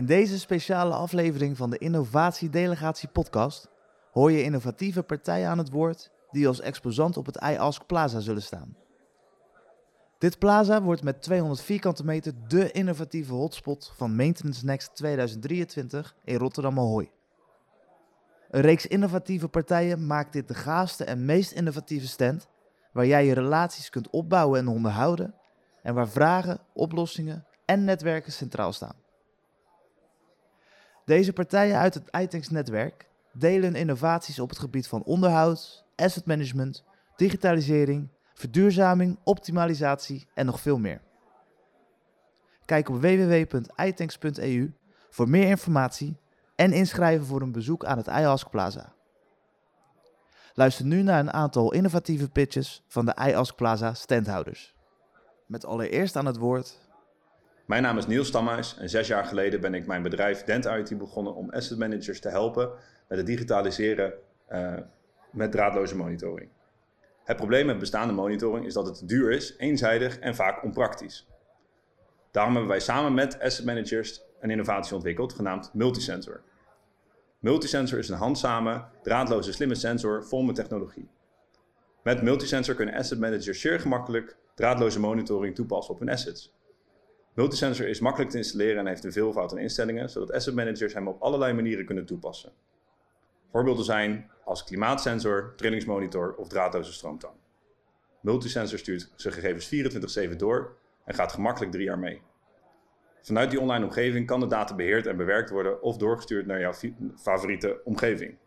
In deze speciale aflevering van de Innovatiedelegatie podcast hoor je innovatieve partijen aan het woord die als exposant op het iAsk Plaza zullen staan. Dit plaza wordt met 200 vierkante meter de innovatieve hotspot van Maintenance Next 2023 in Rotterdam Ahoy. Een reeks innovatieve partijen maakt dit de gaafste en meest innovatieve stand waar jij je relaties kunt opbouwen en onderhouden en waar vragen, oplossingen en netwerken centraal staan. Deze partijen uit het iTanks-netwerk delen innovaties op het gebied van onderhoud, asset management, digitalisering, verduurzaming, optimalisatie en nog veel meer. Kijk op www.itanks.eu voor meer informatie en inschrijven voor een bezoek aan het iAsk Plaza. Luister nu naar een aantal innovatieve pitches van de iAsk Plaza standhouders. Met allereerst aan het woord Mijn naam is Niels Stamhuis en zes jaar geleden ben ik mijn bedrijf Dent IT begonnen om asset managers te helpen met het digitaliseren uh, met draadloze monitoring. Het probleem met bestaande monitoring is dat het duur is, eenzijdig en vaak onpraktisch. Daarom hebben wij samen met asset managers een innovatie ontwikkeld genaamd Multisensor. Multisensor is een handzame, draadloze slimme sensor vol met technologie. Met Multisensor kunnen asset managers zeer gemakkelijk draadloze monitoring toepassen op hun assets. Multisensor is makkelijk te installeren en heeft een veelvoud aan instellingen, zodat asset managers hem op allerlei manieren kunnen toepassen. Voorbeelden zijn als klimaatsensor, trillingsmonitor of draadloze stroomtang. Multisensor stuurt zijn gegevens 24/7 door en gaat gemakkelijk drie jaar mee. Vanuit die online omgeving kan de data beheerd en bewerkt worden of doorgestuurd naar jouw favoriete omgeving.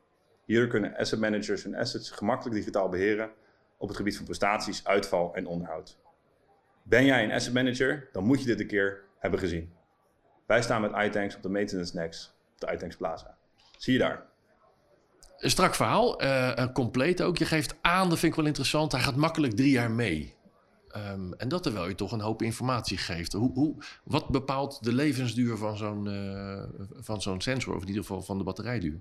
Hierdoor kunnen asset managers hun assets gemakkelijk digitaal beheren op het gebied van prestaties, uitval en onderhoud. Ben jij een asset manager, dan moet je dit een keer hebben gezien. Wij staan met iTanks op de Maintenance Next, op de iTanks Plaza. Zie je daar. Een strak verhaal, uh, compleet ook. Je geeft aan, dat vind ik wel interessant, hij gaat makkelijk drie jaar mee. Um, en dat terwijl je toch een hoop informatie geeft. Hoe, hoe, wat bepaalt de levensduur van zo'n uh, van zo'n sensor, of in ieder geval van de batterijduur?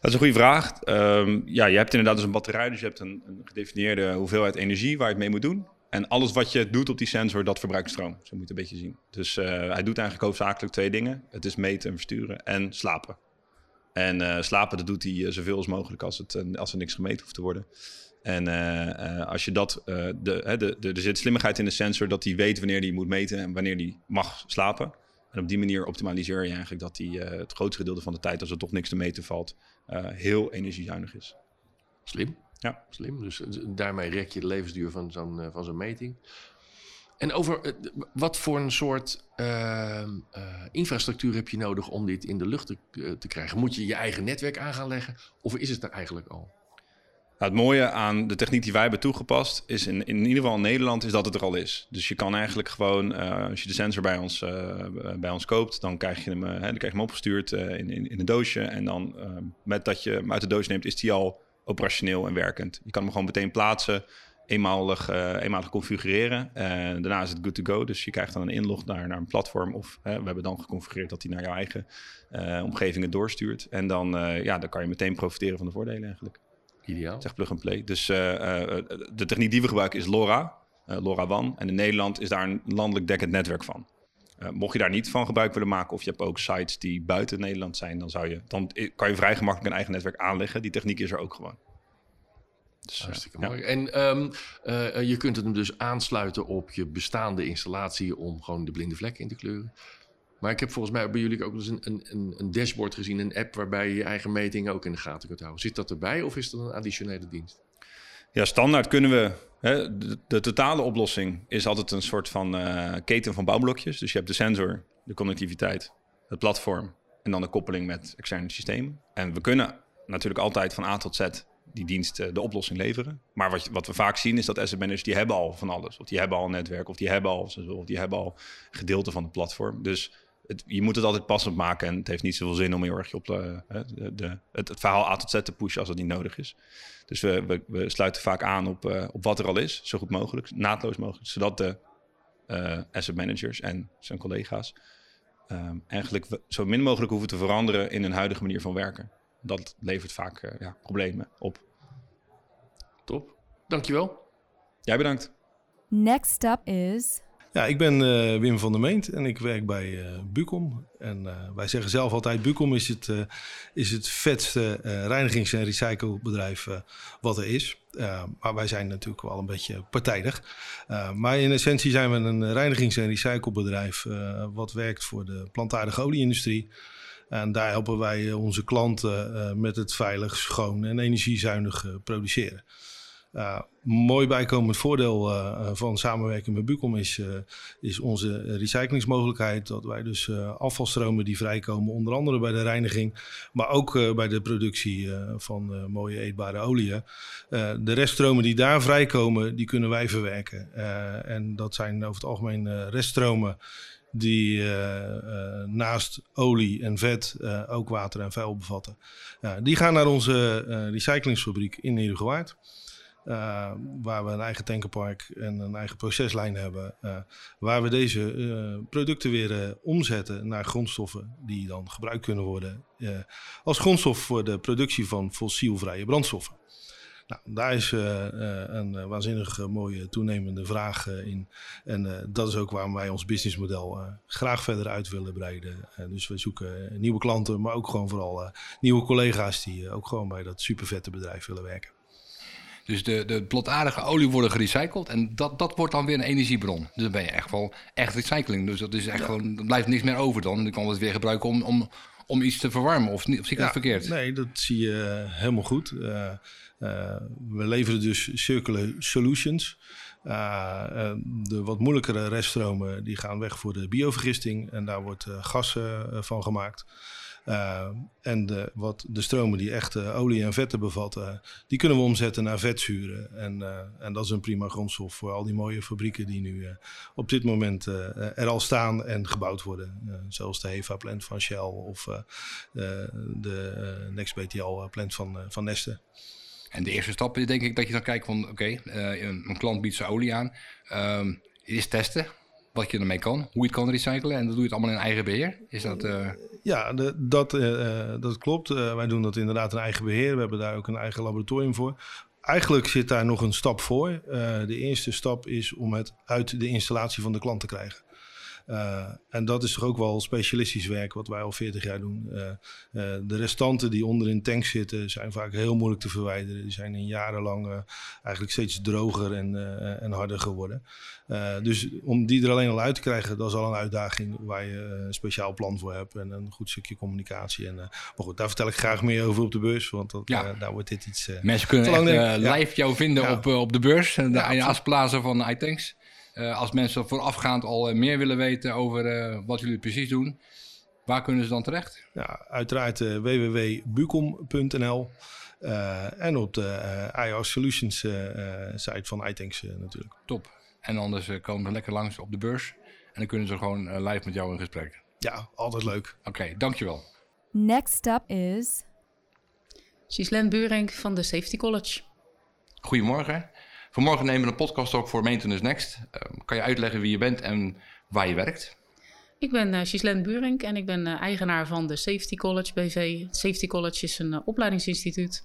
Dat is een goede vraag. Um, ja, je hebt inderdaad dus een batterij, dus je hebt een, een, gedefinieerde hoeveelheid energie waar je het mee moet doen. En alles wat je doet op die sensor, dat verbruikt stroom. Zo moet je een beetje zien. Dus uh, hij doet eigenlijk hoofdzakelijk twee dingen. Het is meten en versturen en slapen. En uh, slapen, dat doet hij zoveel als mogelijk als, het, als er niks gemeten hoeft te worden. En als je dat, de, de, de, er zit slimmigheid in de sensor dat hij weet wanneer hij moet meten en wanneer hij mag slapen. En op die manier optimaliseer je eigenlijk dat hij het grootste gedeelte van de tijd, als er toch niks te meten valt, heel energiezuinig is. Slim. Ja. Slim. Dus daarmee rek je de levensduur van zo'n van zo'n meting. En over wat voor een soort infrastructuur heb je nodig om dit in de lucht te, te krijgen? Moet je je eigen netwerk aan gaan leggen of is het er eigenlijk al? Nou, het mooie aan de techniek die wij hebben toegepast is in, in ieder geval in Nederland is dat het er al is. Dus je kan eigenlijk gewoon, als je de sensor bij ons, bij ons koopt, dan krijg je hem, uh, dan krijg je hem opgestuurd in, in, in, een doosje. En dan met dat je hem uit de doos neemt, is die al operationeel en werkend. Je kan hem gewoon meteen plaatsen, eenmalig, eenmalig configureren. En daarna is het good to go. Dus je krijgt dan een inlog naar, naar een platform. Of we hebben dan geconfigureerd dat hij naar jouw eigen omgeving het doorstuurt. En dan, ja, dan kan je meteen profiteren van de voordelen eigenlijk. Ideaal. Zeg plug and play. Dus de techniek die we gebruiken is LoRa, uh, LoRa WAN. En in Nederland is daar een landelijk dekkend netwerk van. Mocht je daar niet van gebruik willen maken of je hebt ook sites die buiten Nederland zijn, dan, zou je, dan kan je vrij gemakkelijk een eigen netwerk aanleggen. Die techniek is er ook gewoon. Dus, Hartstikke mooi. Ja. En um, je kunt het hem dus aansluiten op je bestaande installatie om gewoon de blinde vlek in te kleuren. Maar ik heb volgens mij bij jullie ook dus een, een, een dashboard gezien, een app waarbij je je eigen metingen ook in de gaten kunt houden. Zit dat erbij of is dat een additionele dienst? Ja, standaard kunnen we. Hè, de, totale oplossing is altijd een soort van uh, keten van bouwblokjes. Dus je hebt de sensor, de connectiviteit, het platform en dan de koppeling met externe systemen. En we kunnen natuurlijk altijd van A tot Z die dienst de oplossing leveren. Maar wat, wat we vaak zien is dat asset managers die hebben al van alles. Of die hebben al een netwerk, of die hebben al, of die hebben al gedeelte van het platform. Dus het, je moet het altijd passend maken. En het heeft niet zoveel zin om heel erg op de, de, de het, het, verhaal A tot Z te pushen als het niet nodig is. Dus we, we, we sluiten vaak aan op, uh, op wat er al is, zo goed mogelijk, naadloos mogelijk. Zodat de uh, asset managers en zijn collega's um, eigenlijk zo min mogelijk hoeven te veranderen in hun huidige manier van werken. Dat levert vaak uh, ja, problemen op. Top. Dankjewel. Jij bedankt. Next up is Ja, ik ben uh, Wim van der Meent en ik werk bij uh, Bucom. En uh, wij zeggen zelf altijd, Bucom is het, is het vetste reinigings- en recyclebedrijf wat er is. maar wij zijn natuurlijk wel een beetje partijdig. maar in essentie zijn we een reinigings- en recyclebedrijf wat werkt voor de plantaardige olieindustrie. En daar helpen wij onze klanten met het veilig, schoon en energiezuinig produceren. Uh, mooi bijkomend voordeel uh, van samenwerking met Bucom is, is onze recyclingsmogelijkheid. Dat wij dus afvalstromen die vrijkomen, onder andere bij de reiniging, maar ook bij de productie van mooie eetbare oliën. de reststromen die daar vrijkomen, die kunnen wij verwerken. en dat zijn over het algemeen reststromen die naast olie en vet ook water en vuil bevatten. die gaan naar onze recyclingsfabriek in Nedergewaard. Uh, waar we een eigen tankerpark en een eigen proceslijn hebben. Uh, waar we deze uh, producten weer omzetten naar grondstoffen die dan gebruikt kunnen worden als grondstof voor de productie van fossielvrije brandstoffen. Nou, daar is een waanzinnig mooie toenemende vraag in. En dat is ook waarom wij ons businessmodel graag verder uit willen breiden. dus we zoeken nieuwe klanten, maar ook gewoon vooral nieuwe collega's die ook gewoon bij dat supervette bedrijf willen werken. Dus de, de plotaardige olie worden gerecycled en dat, dat wordt dan weer een energiebron. Dus dan ben je echt wel echt recycling. Dus dat is echt gewoon, er blijft niks meer over dan. Dan kan het weer gebruiken om, om, om iets te verwarmen. Of, of zie ik dat verkeerd? Nee, dat zie je helemaal goed. Uh, uh, we leveren dus circular solutions. Uh, de wat moeilijkere reststromen die gaan weg voor de biovergisting en daar wordt gas van gemaakt. Uh, en de, wat de stromen die echt uh, olie en vetten bevatten, die kunnen we omzetten naar vetzuren. En, uh, en dat is een prima grondstof voor al die mooie fabrieken die nu op dit moment er al staan en gebouwd worden. zoals de HEVA-plant van Shell of de NextBTL-plant van, van Neste. En de eerste stap is denk ik dat je dan kijkt van oké, een klant biedt zijn olie aan. Um, is testen wat je ermee kan, hoe je het kan recyclen. En dat doe je het allemaal in eigen beheer. Is dat... Uh... Ja, dat, uh, dat klopt. Wij doen dat inderdaad in eigen beheer. We hebben daar ook een eigen laboratorium voor. Eigenlijk zit daar nog een stap voor. de eerste stap is om het uit de installatie van de klant te krijgen. Uh, en dat is toch ook wel specialistisch werk wat wij al 40 jaar doen. Uh, uh, de restanten die onder in tanks zitten zijn vaak heel moeilijk te verwijderen. Die zijn in jarenlang eigenlijk steeds droger en, en harder geworden. dus om die er alleen al uit te krijgen, dat is al een uitdaging waar je een speciaal plan voor hebt en een goed stukje communicatie. En, maar goed, daar vertel ik graag meer over op de beurs, want dat, ja. daar wordt dit iets. Mensen kunnen echt, live jou vinden ja. op, op de beurs, de ja, van iTanks. Uh, als mensen voorafgaand al uh, meer willen weten over uh, wat jullie precies doen, waar kunnen ze dan terecht? Ja, uiteraard www.bucom.nl en op de IR Solutions site van iTanks natuurlijk. Top. En anders komen we lekker langs op de beurs en dan kunnen ze gewoon live met jou in gesprek. Ja, altijd leuk. Oké, okay, dankjewel. Next up is... Gislen Buring van de Safety College. Goedemorgen. Vanmorgen nemen we een podcast op voor Maintenance Next. Uh, kan je uitleggen wie je bent en waar je werkt? Ik ben uh, Gislaine Burink en ik ben uh, eigenaar van de Safety College BV. Safety College is een uh, opleidingsinstituut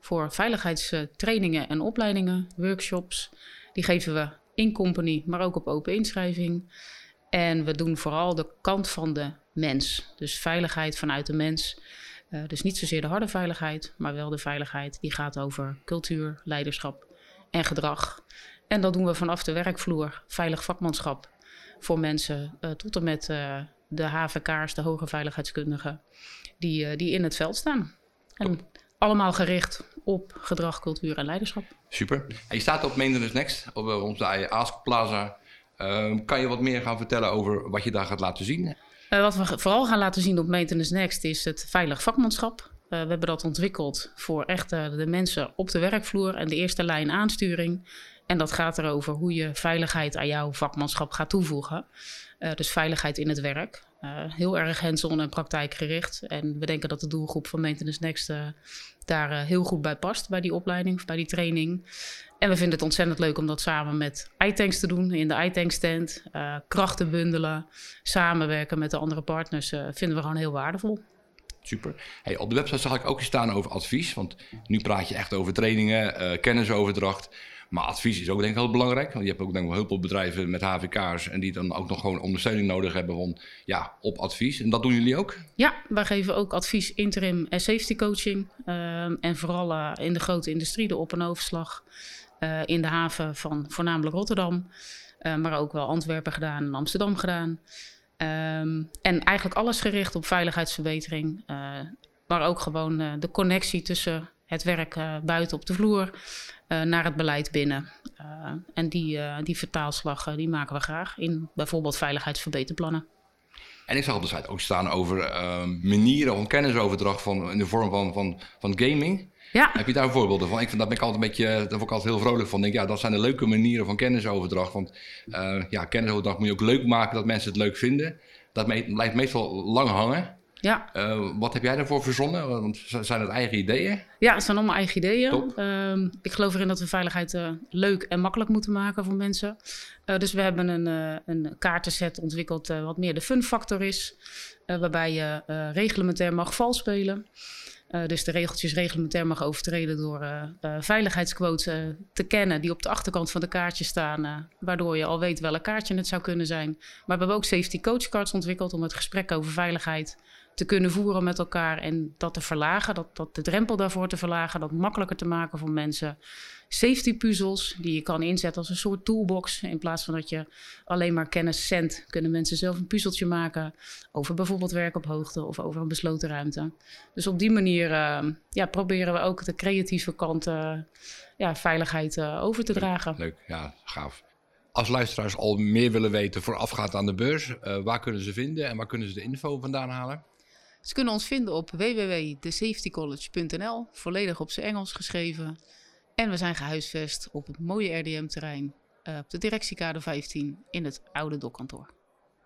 voor veiligheidstrainingen en opleidingen, workshops. Die geven we in company, maar ook op open inschrijving. En we doen vooral de kant van de mens. Dus veiligheid vanuit de mens. dus niet zozeer de harde veiligheid, maar wel de veiligheid die gaat over cultuur, leiderschap en gedrag. En dat doen we vanaf de werkvloer, veilig vakmanschap voor mensen uh, tot en met uh, de HVK'ers, de hoge veiligheidskundigen, die, uh, die in het veld staan. En allemaal gericht op gedrag, cultuur en leiderschap. Super. En je staat op Maintenance Next, op onze Ask Plaza. Ehm, kan je wat meer gaan vertellen over wat je daar gaat laten zien? wat we vooral gaan laten zien op Maintenance Next is het veilig vakmanschap. Uh, we hebben dat ontwikkeld voor echt uh, de mensen op de werkvloer en de eerste lijn aansturing. En dat gaat erover hoe je veiligheid aan jouw vakmanschap gaat toevoegen. Uh, dus veiligheid in het werk. heel erg hands-on en praktijkgericht. En we denken dat de doelgroep van Maintenance Next daar heel goed bij past, bij die opleiding, bij die training. En we vinden het ontzettend leuk om dat samen met iTanks te doen, in de iTanks stand. krachten bundelen, samenwerken met de andere partners, vinden we gewoon heel waardevol. Super. Hey, op de website zag ik ook iets staan over advies. Want nu praat je echt over trainingen, uh, kennisoverdracht. Maar advies is ook denk ik heel belangrijk. Want je hebt ook denk ik heel veel bedrijven met HVK's... en die dan ook nog gewoon ondersteuning nodig hebben van, ja, op advies. En dat doen jullie ook? Ja, wij geven ook advies, interim en safety coaching. Uh, en vooral uh, in de grote industrie, de op- en overslag... In de haven van voornamelijk Rotterdam... maar ook wel Antwerpen gedaan en Amsterdam gedaan... Um, en eigenlijk alles gericht op veiligheidsverbetering. Uh, maar ook gewoon uh, de connectie tussen het werk uh, buiten op de vloer naar het beleid binnen. en die, die vertaalslag die maken we graag in bijvoorbeeld veiligheidsverbeterplannen. En ik zag op de site ook staan over manieren van kennisoverdracht van, in de vorm van, van, van gaming. Ja. Heb je daar voorbeelden van? Ik vind dat ben ik altijd een beetje, daar word ik altijd heel vrolijk van. Ik denk, ja, dat zijn de leuke manieren van kennisoverdracht. Want uh, ja, kennisoverdracht moet je ook leuk maken dat mensen het leuk vinden. Dat me blijft meestal lang hangen. Ja. Uh, wat heb jij daarvoor verzonnen? Want zijn het eigen ideeën? Ja, het zijn allemaal eigen ideeën. Uh, ik geloof erin dat we veiligheid uh, leuk en makkelijk moeten maken voor mensen. dus we hebben een, een kaartenset ontwikkeld wat meer de fun factor is. waarbij je reglementair mag vals spelen. Uh, dus de regeltjes reglementair mag overtreden door uh, uh, veiligheidsquotes te kennen die op de achterkant van de kaartje staan, waardoor je al weet welk kaartje het zou kunnen zijn. Maar we hebben ook safety coach cards ontwikkeld om het gesprek over veiligheid te kunnen voeren met elkaar en dat te verlagen, dat, dat de drempel daarvoor te verlagen, dat makkelijker te maken voor mensen. Safety puzzels die je kan inzetten als een soort toolbox. In plaats van dat je alleen maar kennis zendt, kunnen mensen zelf een puzzeltje maken over bijvoorbeeld werk op hoogte of over een besloten ruimte. Dus op die manier uh, ja, proberen we ook de creatieve kant uh, ja, veiligheid uh, over te dragen. Leuk, ja, gaaf. Als luisteraars al meer willen weten voorafgaand aan de beurs, waar kunnen ze vinden en waar kunnen ze de info vandaan halen? Ze kunnen ons vinden op www.thesafetycollege.nl, volledig op zijn Engels geschreven. En we zijn gehuisvest op het mooie RDM-terrein uh, op de directiekade 15 in het oude dokkantoor.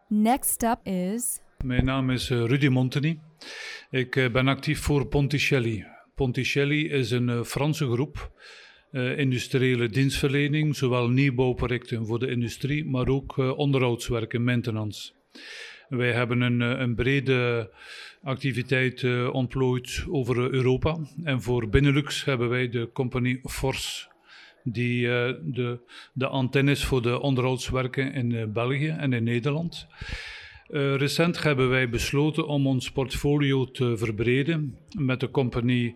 Next up is... Mijn naam is uh, Rudy Monteni. Ik uh, ben actief voor Ponticelli. Ponticelli is een Franse groep, industriële dienstverlening, zowel nieuwbouwprojecten voor de industrie, maar ook onderhoudswerken, maintenance. Wij hebben een, een brede activiteit uh, ontplooit over Europa. En voor Benelux hebben wij de compagnie Force, die uh, de, de antennes voor de onderhoudswerken in België en in Nederland. recent hebben wij besloten om ons portfolio te verbreden met de compagnie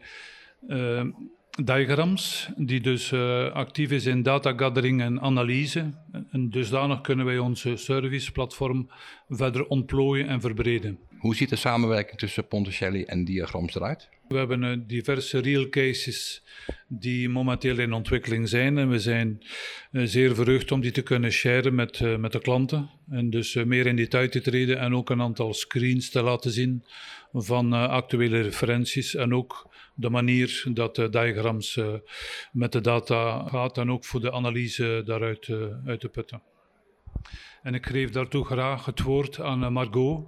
Diagrams, die dus uh, actief is in data gathering en analyse. En dusdanig kunnen wij onze serviceplatform verder ontplooien en verbreden. Hoe ziet de samenwerking tussen Ponticelli en Diagrams eruit? We hebben uh, diverse real cases die momenteel in ontwikkeling zijn. En we zijn uh, zeer verheugd om die te kunnen sharen met, met de klanten. En dus meer in detail te treden en ook een aantal screens te laten zien van actuele referenties. En ook de manier dat de diagrams uh, met de data gaat en ook voor de analyse daaruit uh, uit te putten. En ik geef daartoe graag het woord aan Margot,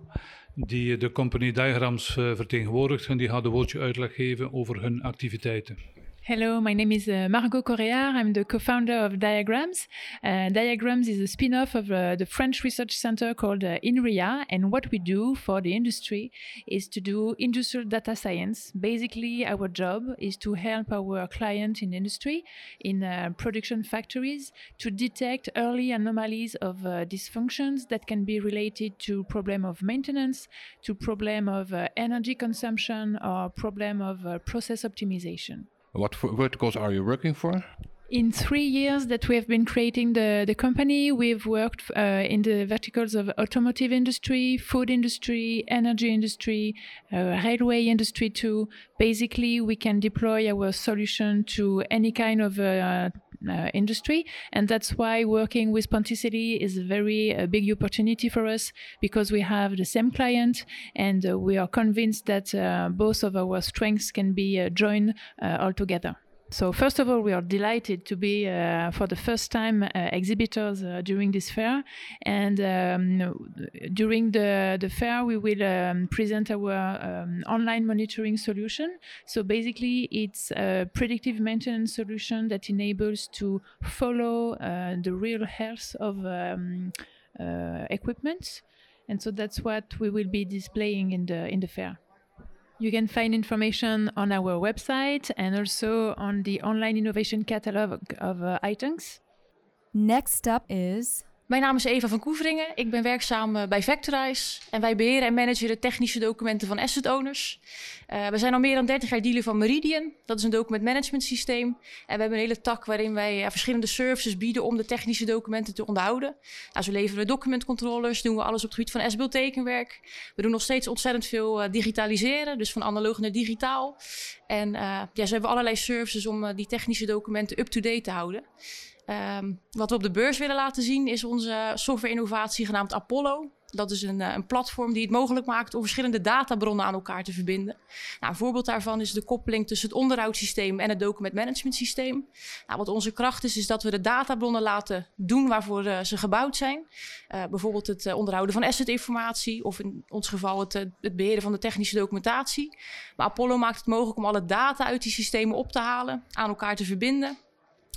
die de company Diagrams vertegenwoordigt en die gaat een woordje uitleg geven over hun activiteiten. Hello, my name is uh, Margot Correa. I'm the co founder of Diagrams. Uh, Diagrams is a spin off of uh, the French research center called uh, INRIA. And what we do for the industry is to do industrial data science. Basically, our job is to help our clients in industry, in uh, production factories, to detect early anomalies of uh, dysfunctions that can be related to problem of maintenance, to problem of energy consumption, or problem of process optimization. What verticals are you working for? In three years that we have been creating the, the company, we've worked uh, in the verticals of automotive industry, food industry, energy industry, uh, railway industry too. Basically, we can deploy our solution to any kind of uh, uh, industry. And that's why working with Ponticity is a very uh, big opportunity for us because we have the same client and uh, we are convinced that both of our strengths can be joined all together. So first of all, we are delighted to be uh, for the first time uh, exhibitors uh, during this fair, and um, during the the fair we will um, present our um, online monitoring solution. So basically, it's a predictive maintenance solution that enables to follow the real health of um, equipment, and so that's what we will be displaying in the in the fair. You can find information on our website and also on the online innovation catalog of uh, iTunks. Next up is Mijn naam is Eva van Koeveringen. Ik ben werkzaam eh, bij Vectorize. En wij beheren en managen de technische documenten van asset owners. Uh, we zijn al meer dan 30 jaar dealer van Meridian. Dat is een document management systeem. En we hebben een hele tak waarin wij uh, verschillende services bieden om de technische documenten te onderhouden. Nou, zo leveren we documentcontrollers, doen we alles op het gebied van SBL tekenwerk. We doen nog steeds ontzettend veel uh, digitaliseren, dus van analoog naar digitaal. En ja, zo hebben we allerlei services om die technische documenten up-to-date te houden. Um, wat we op de beurs willen laten zien is onze software-innovatie genaamd Apollo. Dat is een, een, platform die het mogelijk maakt om verschillende databronnen aan elkaar te verbinden. Nou, een voorbeeld daarvan is de koppeling tussen het onderhoudssysteem en het document management systeem. Nou, wat onze kracht is, is dat we de databronnen laten doen waarvoor uh, ze gebouwd zijn. Uh, bijvoorbeeld het onderhouden van assetinformatie of in ons geval het, het beheren van de technische documentatie. Maar Apollo maakt het mogelijk om alle data uit die systemen op te halen, aan elkaar te verbinden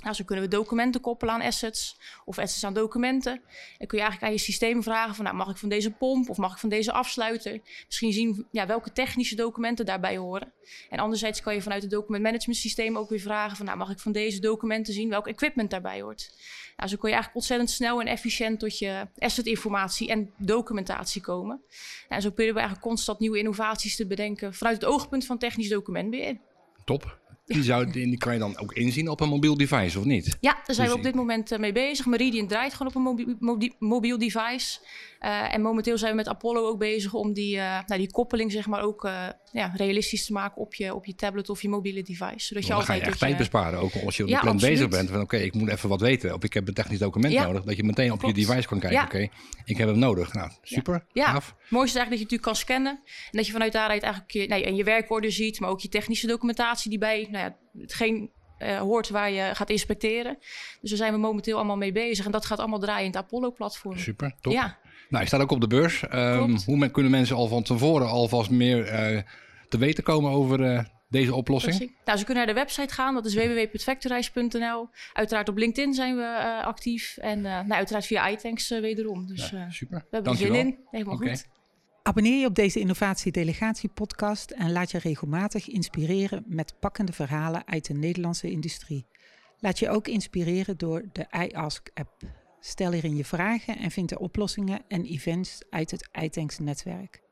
nou, zo kunnen we documenten koppelen aan assets of assets aan documenten. En kun je eigenlijk aan je systeem vragen van, nou, mag ik van deze pomp of mag ik van deze afsluiter? Misschien zien ja, welke technische documenten daarbij horen. En anderzijds kan je vanuit het document management systeem ook weer vragen van, nou, mag ik van deze documenten zien welk equipment daarbij hoort? Nou, zo kun je eigenlijk ontzettend snel en efficiënt tot je assetinformatie en documentatie komen. En zo proberen we eigenlijk constant nieuwe innovaties te bedenken vanuit het oogpunt van technisch documentbeheer. Top. Die, zou, die kan je dan ook inzien op een mobiel device, of niet? Ja, daar zijn dus we op dit moment uh, mee bezig. Meridian draait gewoon op een mobiel, mobiel, mobiel device. Uh, en momenteel zijn we met Apollo ook bezig om die, uh, nou, die koppeling zeg maar ook ja, realistisch te maken op je, op je tablet of je mobiele device. Zodat je altijd ga je echt tijd besparen, ook als je op ja, plan bezig bent. Van oké, okay, ik moet even wat weten. Of ik heb een technisch document ja. nodig. Dat je meteen op Klopt. je device kan kijken. Oké, okay, ik heb hem nodig. Nou, super, ja. gaaf. Het mooiste is eigenlijk dat je natuurlijk kan scannen. En dat je vanuit daaruit eigenlijk je, nee, en je werkorde ziet. Maar ook je technische documentatie die bij nou ja, hetgeen uh, hoort waar je gaat inspecteren. Dus daar zijn we momenteel allemaal mee bezig. En dat gaat allemaal draaien in het Apollo-platform. Super, top. Ja. Nou, je staat ook op de beurs. Um, hoe men, kunnen mensen al van tevoren alvast meer uh, te weten komen over uh, deze oplossing? Nou, ze kunnen naar de website gaan. Dat is www.factorize.nl. Uiteraard op LinkedIn zijn we uh, actief. En nou, uiteraard via iTanks wederom. Dus ja, super. we hebben er zin in. Helemaal okay. goed. Abonneer je op deze Innovatie Delegatie podcast en laat je regelmatig inspireren met pakkende verhalen uit de Nederlandse industrie. Laat je ook inspireren door de iAsk app. Stel hierin je vragen en vind de oplossingen en events uit het iTanks netwerk.